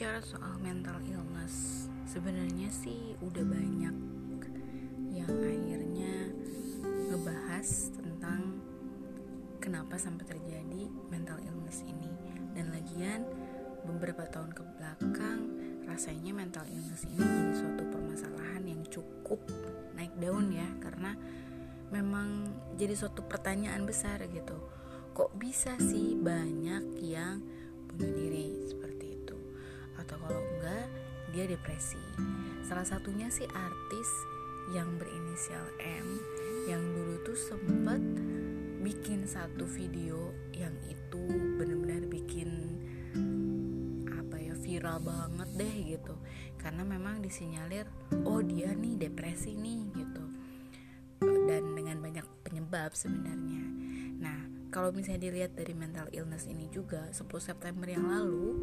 bicara soal mental illness, sebenarnya sih udah banyak yang akhirnya ngebahas tentang kenapa sampai terjadi mental illness ini. Dan lagian beberapa tahun ke belakang rasanya mental illness ini jadi suatu permasalahan yang cukup naik daun ya karena memang jadi suatu pertanyaan besar gitu. Kok bisa sih banyak yang bunuh diri atau kalau enggak dia depresi. Salah satunya sih artis yang berinisial M yang dulu tuh sempat bikin satu video yang itu benar-benar bikin apa ya viral banget deh gitu. Karena memang disinyalir oh dia nih depresi nih gitu. Dan dengan banyak penyebab sebenarnya. Nah kalau misalnya dilihat dari mental illness ini juga 10 September yang lalu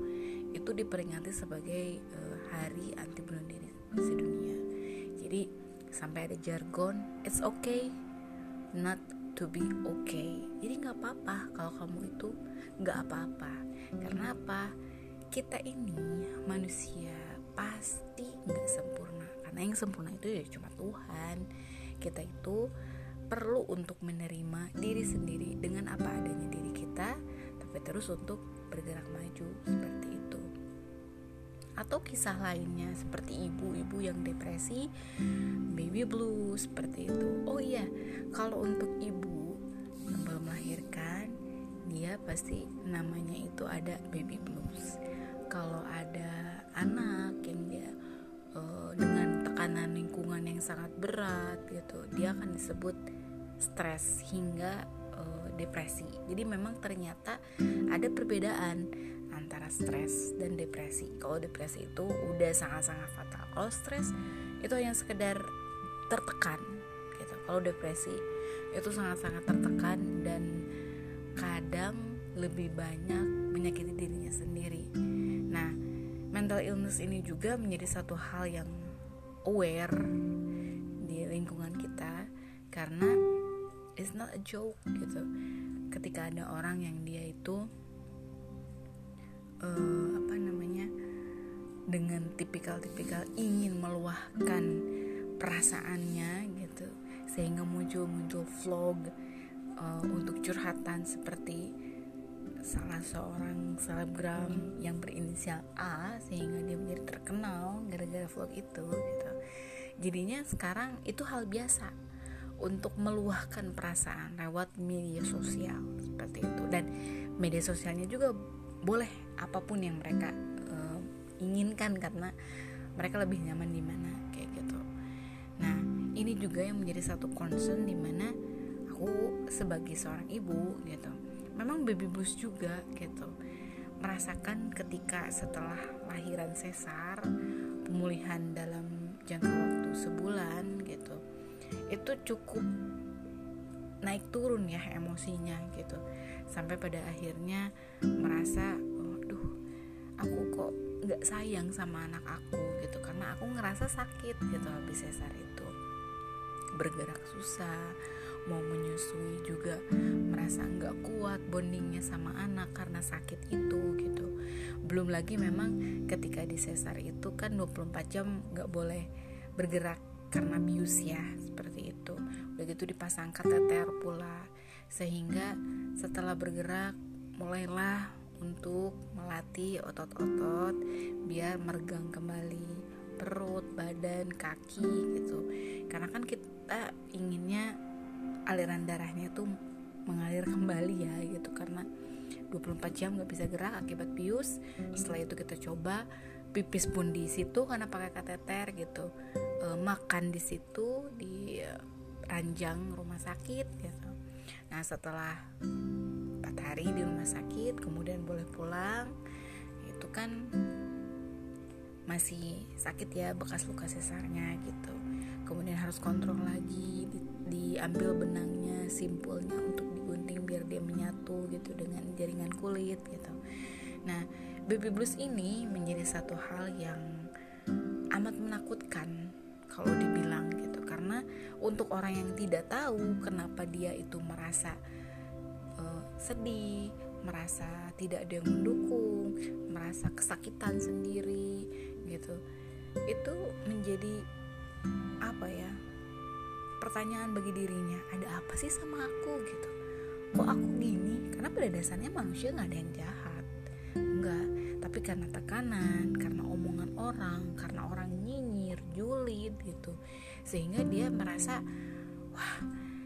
itu diperingati sebagai uh, hari anti bunuh diri sedunia. Jadi sampai ada jargon it's okay not to be okay. Jadi nggak apa-apa kalau kamu itu nggak apa-apa. Karena apa? Kita ini manusia pasti nggak sempurna. Karena yang sempurna itu ya cuma Tuhan. Kita itu perlu untuk menerima diri sendiri dengan apa adanya diri kita tapi terus untuk bergerak maju seperti itu. Atau kisah lainnya seperti ibu-ibu yang depresi baby blues seperti itu. Oh iya kalau untuk ibu yang belum melahirkan dia pasti namanya itu ada baby blues. Kalau ada anak yang dia uh, dengan tekanan lingkungan yang sangat berat gitu dia akan disebut stres hingga depresi. Jadi memang ternyata ada perbedaan antara stres dan depresi. Kalau depresi itu udah sangat-sangat fatal. Kalau stres itu yang sekedar tertekan gitu. Kalau depresi itu sangat-sangat tertekan dan kadang lebih banyak menyakiti dirinya sendiri. Nah, mental illness ini juga menjadi satu hal yang aware di lingkungan kita karena it's not a joke gitu. Ketika ada orang yang dia itu uh, apa namanya dengan tipikal-tipikal ingin meluahkan perasaannya gitu. Sehingga muncul-muncul vlog uh, untuk curhatan seperti salah seorang selebgram yang berinisial A sehingga dia menjadi terkenal gara-gara vlog itu gitu. Jadinya sekarang itu hal biasa untuk meluahkan perasaan lewat media sosial seperti itu dan media sosialnya juga boleh apa pun yang mereka uh, inginkan karena mereka lebih nyaman di mana kayak gitu. Nah ini juga yang menjadi satu concern di mana aku sebagai seorang ibu gitu, memang baby blues juga gitu, merasakan ketika setelah lahiran sesar pemulihan dalam jangka waktu sebulan gitu itu cukup naik turun ya emosinya gitu. Sampai pada akhirnya merasa waduh aku kok nggak sayang sama anak aku gitu. Karena aku ngerasa sakit gitu habis sesar itu. Bergerak susah mau menyusui juga merasa nggak kuat bondingnya sama anak karena sakit itu gitu. Belum lagi memang ketika di sesar itu kan 24 jam nggak boleh bergerak karena bius ya seperti itu. Udah gitu dipasang kateter pula. Sehingga setelah bergerak mulailah untuk melatih otot-otot biar meregang kembali perut, badan, kaki gitu. Karena kan kita inginnya aliran darahnya tuh mengalir kembali ya gitu. Karena 24 jam nggak bisa gerak akibat bius setelah itu kita coba pipis pun di situ karena pakai kateter gitu e, makan di situ di ranjang rumah sakit gitu. Nah setelah empat hari di rumah sakit kemudian boleh pulang itu kan masih sakit ya bekas luka sesarnya gitu. Kemudian harus kontrol lagi di, diambil benangnya simpulnya untuk digunting biar dia menyatu gitu dengan jaringan kulit gitu. Nah baby blues ini menjadi satu hal yang amat menakutkan kalau dibilang gitu. Karena untuk orang yang tidak tahu kenapa dia itu merasa uh, sedih merasa tidak ada yang mendukung merasa kesakitan sendiri gitu itu menjadi apa ya pertanyaan bagi dirinya ada apa sih sama aku? gitu. Kok aku gini? Karena pada dasarnya manusia nggak ada yang jahat. Enggak tapi karena tekanan karena omongan orang karena orang julid gitu. Sehingga dia merasa wah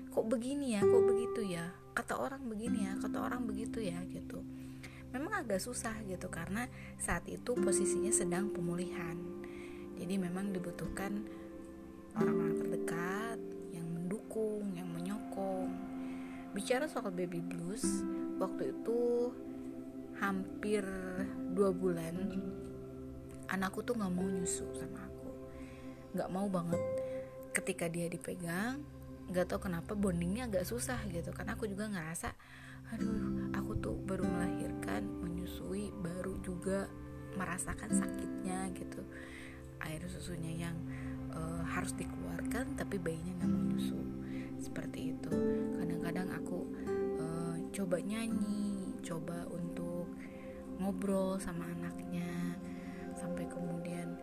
kok begini ya kok begitu ya? Kata orang begini ya kata orang begitu ya gitu. Memang agak susah gitu karena saat itu posisinya sedang pemulihan. Jadi memang dibutuhkan orang-orang terdekat yang mendukung yang menyokong. Bicara soal baby blues waktu itu hampir dua bulan anakku tuh nggak mau nyusu sama aku nggak mau banget. Ketika dia dipegang nggak tahu kenapa bondingnya agak susah gitu. Karena aku juga ngerasa aduh aku tuh baru melahirkan menyusui baru juga merasakan sakitnya gitu. Air susunya yang uh, harus dikeluarkan tapi bayinya nggak mau nyusu seperti itu. Kadang-kadang aku uh, coba nyanyi coba untuk ngobrol sama anaknya sampai kemudian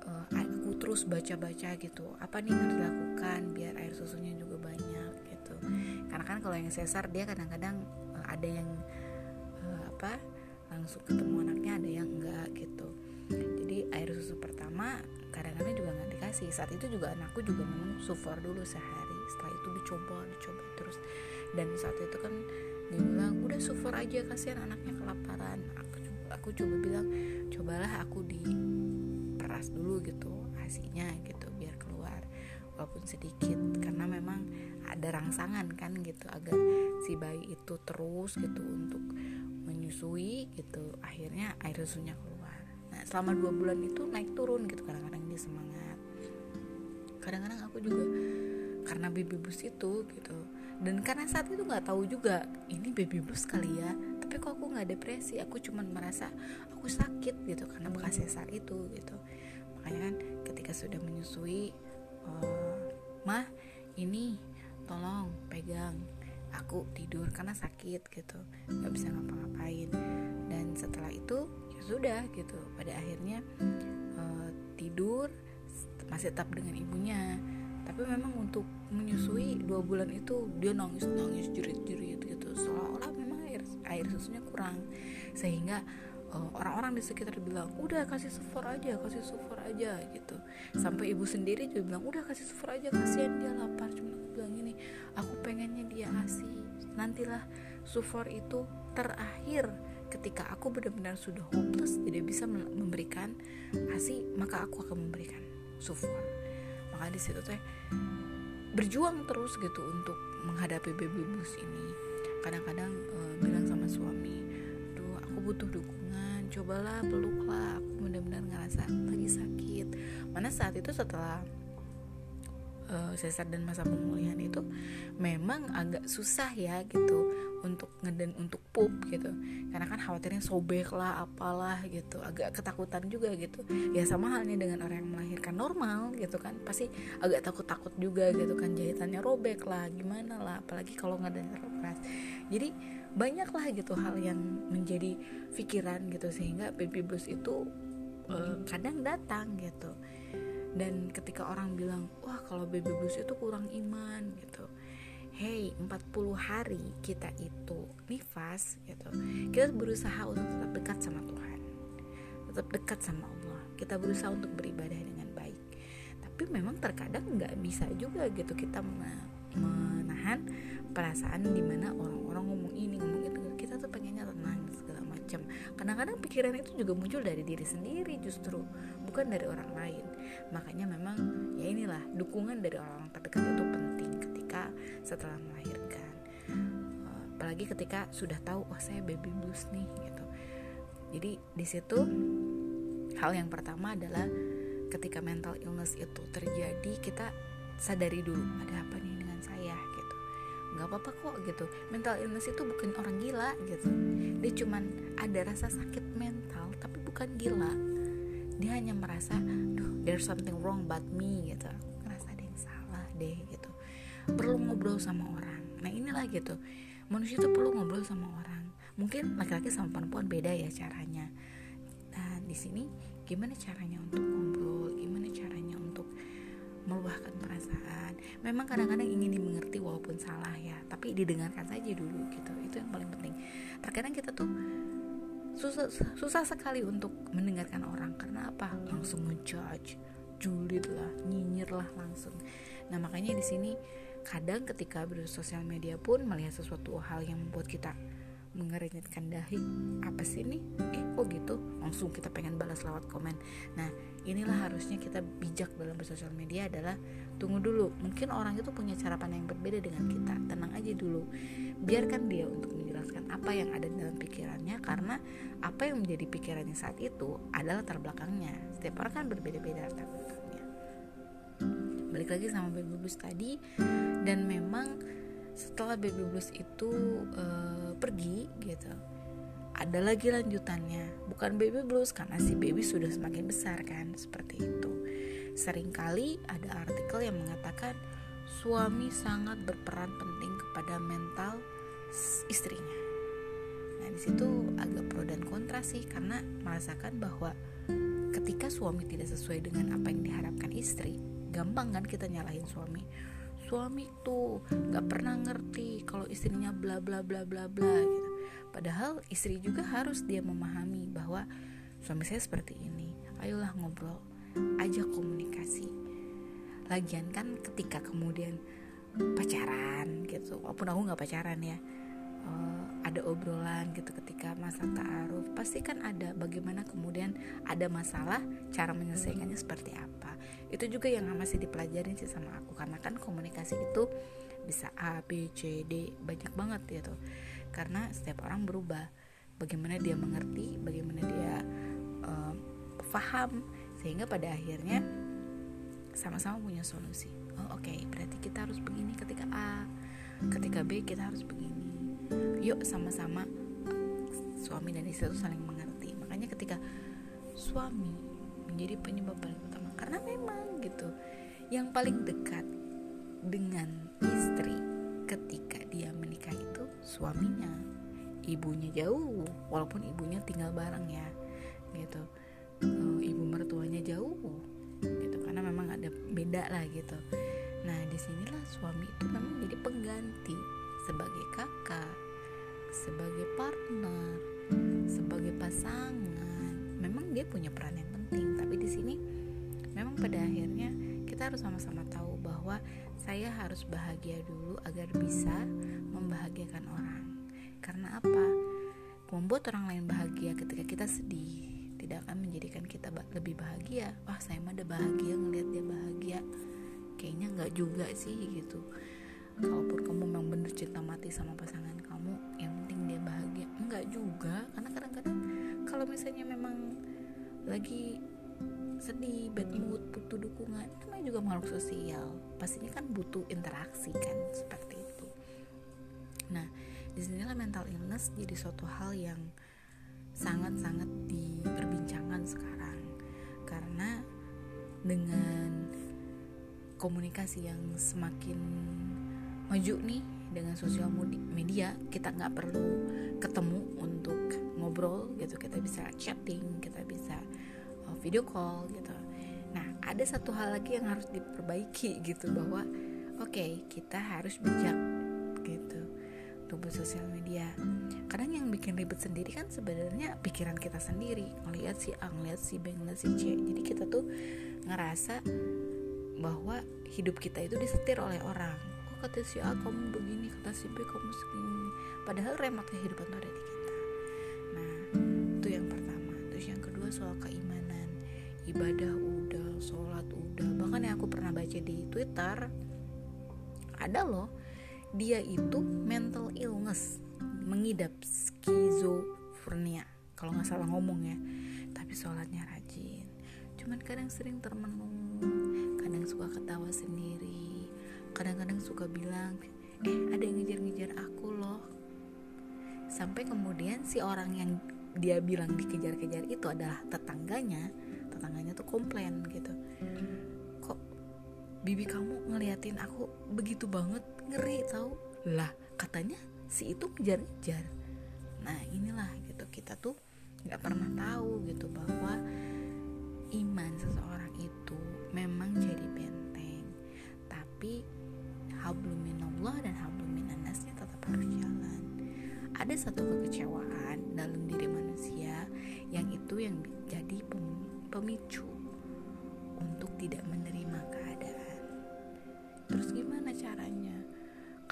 aku terus baca-baca gitu. Apa nih yang harus dilakukan biar air susunya juga banyak gitu. Karena kan kalau yang sesar dia kadang-kadang uh, ada yang uh, apa langsung ketemu anaknya ada yang enggak gitu. Jadi air susu pertama kadang-kadang juga nggak dikasih. Saat itu juga anakku juga memang sufor dulu sehari. Setelah itu dicoba dicoba terus. Dan saat itu kan dia bilang udah sufor aja kasihan anaknya kelaparan. Aku aku coba bilang cobalah aku di peras dulu gitu asinya gitu biar keluar walaupun sedikit. Karena memang ada rangsangan kan gitu agar si bayi itu terus gitu untuk menyusui gitu akhirnya air susunya keluar. Nah selama dua bulan itu naik turun gitu kadang-kadang dia semangat. Kadang-kadang aku juga karena baby blues itu gitu. Dan karena saat itu nggak tahu juga ini baby blues kali ya. Tapi kok aku nggak depresi aku cuman merasa aku sakit gitu karena bekas sesar itu gitu. Makanya kan ketika sudah menyusui uh, mah ini tolong pegang aku tidur karena sakit gitu. Nggak bisa ngapa-ngapain. Dan setelah itu ya sudah gitu. Pada akhirnya uh, tidur masih tetap dengan ibunya. Tapi memang untuk menyusui dua bulan itu dia nangis nangis jerit jerit gitu. Seolah-olah memang air air susunya kurang. Sehingga eh, orang-orang di sekitar bilang udah kasih sufor aja kasih sufor aja gitu. Sampai ibu sendiri juga bilang udah kasih sufor aja kasihan dia lapar. Cuma aku bilang ini aku pengennya dia asih nantilah sufor itu terakhir ketika aku benar-benar sudah hopeless tidak bisa memberikan asi maka aku akan memberikan sufor maka di situ teh berjuang terus gitu untuk menghadapi baby blues ini. Kadang-kadang uh, bilang sama suami duh aku butuh dukungan cobalah peluklah aku benar-benar ngerasa lagi sakit. Mana saat itu setelah uh, dan masa pemulihan itu memang agak susah ya gitu untuk ngeden untuk pup gitu. Karena kan khawatirnya sobek lah apalah gitu. Agak ketakutan juga gitu. Ya sama halnya dengan orang yang melahirkan normal gitu kan. Pasti agak takut-takut juga gitu kan. Jahitannya robek lah gimana lah. Apalagi kalau ngeden keras jadi banyak lah gitu hal yang menjadi pikiran gitu sehingga baby blues itu uh, kadang datang gitu. Dan ketika orang bilang wah kalau baby blues itu kurang iman gitu. Hey 40 hari kita itu nifas gitu. Kita berusaha untuk tetap dekat sama Tuhan tetap dekat sama Allah. Kita berusaha untuk beribadah dengan baik. Tapi memang terkadang nggak bisa juga gitu kita menahan perasaan di mana orang-orang ngomong ini ngomong itu. Kita tuh pengennya tenang segala macam. Kadang-kadang pikiran itu juga muncul dari diri sendiri justru bukan dari orang lain. Makanya memang ya inilah dukungan dari orang terdekat itu penting ketika setelah melahirkan. Eh, apalagi ketika sudah tahu oh saya baby blues nih gitu. Jadi di situ hal yang pertama adalah ketika mental illness itu terjadi kita sadari dulu ada apa nih nggak apa-apa kok gitu. Mental illness itu bukan orang gila gitu. Dia cuman ada rasa sakit mental tapi bukan gila. Dia hanya merasa duh there's something wrong about me gitu. Ngerasa ada yang salah deh gitu. Perlu ngobrol sama orang. Nah inilah gitu. Manusia itu perlu ngobrol sama orang. Mungkin laki-laki sama perempuan beda ya caranya. Nah di sini gimana caranya untuk ngobrol? Gimana caranya untuk meluahkan perasaan. Memang kadang-kadang ingin dimengerti walaupun salah ya tapi didengarkan saja dulu gitu. Itu yang paling penting. Terkadang kita tuh susah susah sekali untuk mendengarkan orang. Karena apa? Langsung ngejudge julid lah nyinyir lah langsung. Nah makanya di sini kadang ketika bersosial media pun melihat sesuatu hal yang membuat kita mengeringitkan dahi apa sih ini? Eh kok gitu? Langsung kita pengen balas lewat komen. Nah inilah harusnya kita bijak dalam bersosial media adalah tunggu dulu mungkin orang itu punya cara pandang yang berbeda dengan kita. Tenang aja dulu. Biarkan dia untuk menjelaskan apa yang ada dalam pikirannya karena apa yang menjadi pikirannya saat itu adalah terbelakangnya. Setiap orang kan berbeda-beda latar belakangnya balik lagi sama baby blues tadi dan memang setelah baby blues itu uh, pergi gitu. Ada lagi lanjutannya. Bukan baby blues karena si baby sudah semakin besar kan seperti itu. Seringkali ada artikel yang mengatakan suami sangat berperan penting kepada mental istrinya. Nah di situ agak pro dan kontra sih karena merasakan bahwa ketika suami tidak sesuai dengan apa yang diharapkan istri gampang kan kita nyalahin suami suami tuh nggak pernah ngerti kalau istrinya bla bla bla bla bla gitu. Padahal istri juga harus dia memahami bahwa suami saya seperti ini. Ayolah ngobrol aja komunikasi. Lagian kan ketika kemudian pacaran gitu walaupun aku nggak pacaran ya uh, ada obrolan gitu ketika masa taaruf pasti kan ada bagaimana kemudian ada masalah cara menyelesaikannya seperti apa. Itu juga yang masih dipelajarin sih sama aku karena kan komunikasi itu bisa A B C D banyak banget gitu. Karena setiap orang berubah. Bagaimana dia mengerti bagaimana dia uh, paham sehingga pada akhirnya sama-sama punya solusi. Oh oke okay, berarti kita harus begini ketika A ketika B kita harus begini yuk sama-sama. Suami dan istri itu saling mengerti. Makanya ketika suami menjadi penyebab paling utama karena memang gitu yang paling dekat dengan istri ketika dia menikah itu suaminya. Ibunya jauh walaupun ibunya tinggal bareng ya gitu. Uh, ibu mertuanya jauh gitu. Karena memang ada beda lah gitu. Nah di sinilah suami itu memang jadi pengganti sebagai kakak, sebagai partner, sebagai pasangan. Memang dia punya peran yang penting, tapi di sini memang pada akhirnya kita harus sama-sama tahu bahwa saya harus bahagia dulu agar bisa membahagiakan orang. Karena apa? Membuat orang lain bahagia ketika kita sedih tidak akan menjadikan kita lebih bahagia. Wah, saya mah udah bahagia ngelihat dia bahagia. Kayaknya nggak juga sih gitu kalaupun kamu memang bener cinta mati sama pasangan kamu yang penting dia bahagia. Enggak juga karena kadang-kadang kalau misalnya memang lagi sedih, bad mood, butuh dukungan kan juga makhluk sosial. Pastinya kan butuh interaksi kan seperti itu. Nah di sinilah mental illness jadi suatu hal yang sangat-sangat diperbincangkan sekarang. Karena dengan komunikasi yang semakin maju nih dengan sosial media kita nggak perlu ketemu untuk ngobrol gitu. Kita bisa chatting kita bisa uh, video call gitu. Nah ada satu hal lagi yang harus diperbaiki gitu bahwa oke okay, kita harus bijak gitu untuk bersosial media. Kadang yang bikin ribet sendiri kan sebenarnya pikiran kita sendiri. Ngelihat si A ngelihat si B ngelihat si C. Jadi kita tuh ngerasa bahwa hidup kita itu disetir oleh orang kata si A kamu begini kata si B kamu segini. Padahal remote kehidupan ada di kita. Nah itu yang pertama. Terus yang kedua soal keimanan. Ibadah udah sholat udah. Bahkan yang aku pernah baca di twitter ada loh dia itu mental illness mengidap skizofrenia kalau nggak salah ngomong ya. Tapi sholatnya rajin. Cuman kadang sering termenung kadang suka ketawa sendiri kadang-kadang suka bilang eh ada yang ngejar-ngejar aku loh. Sampai kemudian si orang yang dia bilang dikejar-kejar itu adalah tetangganya. Tetangganya tuh komplain gitu. Kok bibi kamu ngeliatin aku begitu banget? Ngeri tau. Lah katanya si itu ngejar-ngejar. Nah inilah gitu. Kita tuh nggak pernah tahu gitu bahwa satu kekecewaan dalam diri manusia yang itu yang jadi pemicu untuk tidak menerima keadaan. Terus gimana caranya?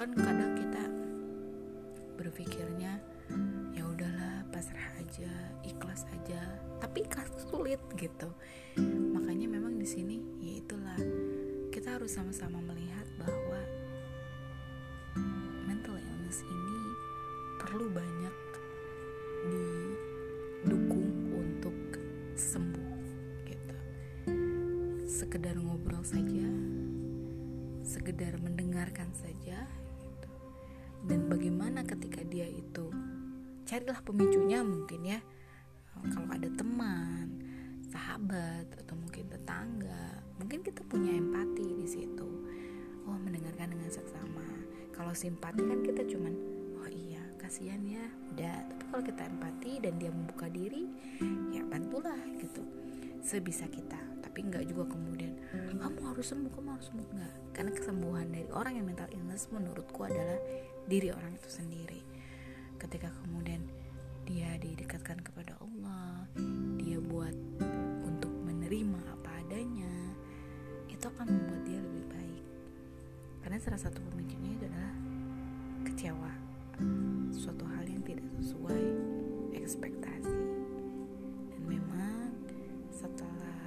Kan kadang kita berpikirnya ya udahlah pasrah aja ikhlas aja. Tapi ikhlas sulit gitu. Makanya memang di sini ya itulah kita harus sama-sama melihat bahwa sekedar ngobrol saja sekedar mendengarkan saja gitu. dan bagaimana ketika dia itu carilah pemicunya mungkin ya. Kalau ada teman sahabat atau mungkin tetangga mungkin kita punya empati di situ. Oh mendengarkan dengan seksama. Kalau simpati kan kita cuman oh iya kasihan ya. Udah tapi kalau kita empati dan dia membuka diri ya bantulah gitu. Sebisa kita tapi nggak juga kemudian. Kamu harus sembuh kamu harus sembuh. Nggak. Karena kesembuhan dari orang yang mental illness menurutku adalah diri orang itu sendiri. Ketika kemudian dia didekatkan kepada Allah dia buat untuk menerima apa adanya itu akan membuat dia lebih baik. Karena salah satu pemicunya adalah kecewa. Suatu hal yang tidak sesuai ekspektasi. Dan memang setelah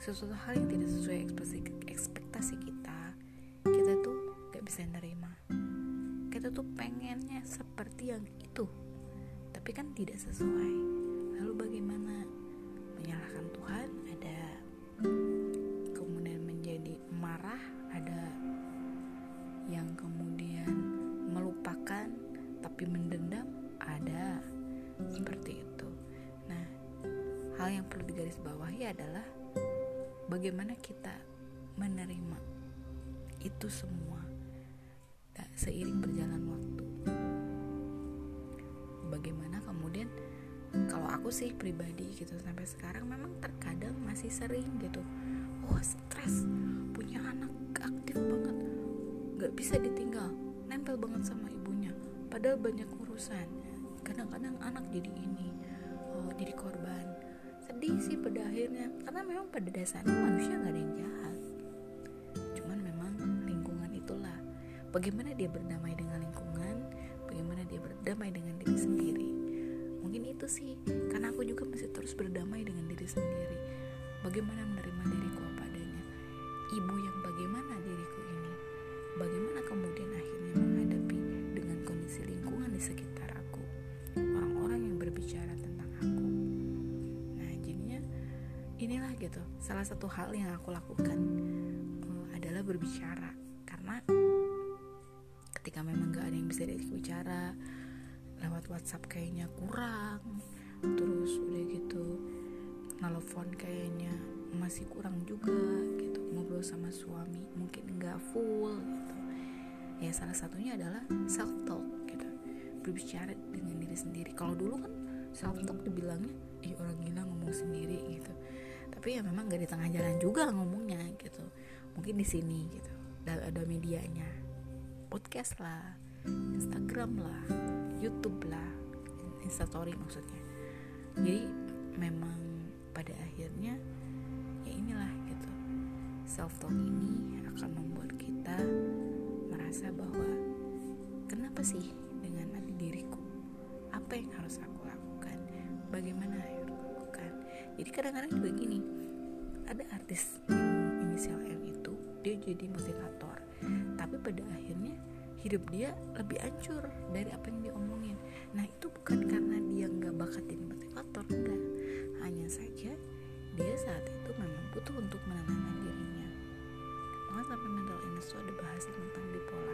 sesuatu hal yang tidak sesuai ekspektasi kita kita tuh gak bisa nerima. Kita tuh pengennya seperti yang itu tapi kan tidak sesuai. Lalu bagaimana menyalahkan Tuhan semua seiring berjalan waktu. Bagaimana kemudian kalau aku sih pribadi gitu sampai sekarang memang terkadang masih sering gitu wah stres punya anak aktif banget nggak bisa ditinggal nempel banget sama ibunya padahal banyak urusan kadang-kadang anak jadi ini oh, jadi korban. Sedih sih pada akhirnya karena memang pada dasarnya manusia nggak ada yang jahat bagaimana dia berdamai dengan lingkungan? Bagaimana dia berdamai dengan diri sendiri? Mungkin itu sih karena aku juga masih terus berdamai dengan diri sendiri. Bagaimana menerima diriku apa adanya? Ibu yang bagaimana diriku ini? Bagaimana kemudian akhirnya menghadapi dengan kondisi lingkungan di sekitar aku? Orang-orang yang berbicara tentang aku. Nah jadinya inilah gitu. Salah satu hal yang aku lakukan uh, adalah berbicara. Karena ketika memang gak ada yang bisa diajak bicara lewat WhatsApp kayaknya kurang. Terus udah gitu nelfon kayaknya masih kurang juga gitu. Ngobrol sama suami mungkin nggak full gitu. Ya salah satunya adalah self talk gitu. Berbicara dengan diri sendiri. Kalau dulu kan self talk dibilangnya ih orang gila ngomong sendiri gitu. Tapi ya memang gak di tengah jalan juga ngomongnya gitu. Mungkin di sini gitu. Ada medianya podcast lah Instagram lah YouTube lah Instastory maksudnya. Jadi memang pada akhirnya ya inilah gitu. Self talk ini akan membuat kita merasa bahwa kenapa sih dengan adik diriku? Apa yang harus aku lakukan? Bagaimana yang harus aku lakukan? Jadi kadang-kadang juga gini. Ada artis inisial M itu dia jadi motivator tapi pada akhirnya hidup dia lebih hancur dari apa yang dia omongin nah itu bukan karena dia nggak bakat jadi motivator enggak. Hanya saja dia saat itu memang butuh untuk menenangkan dirinya. Maka sampai mental illness itu ada bahas tentang bipolar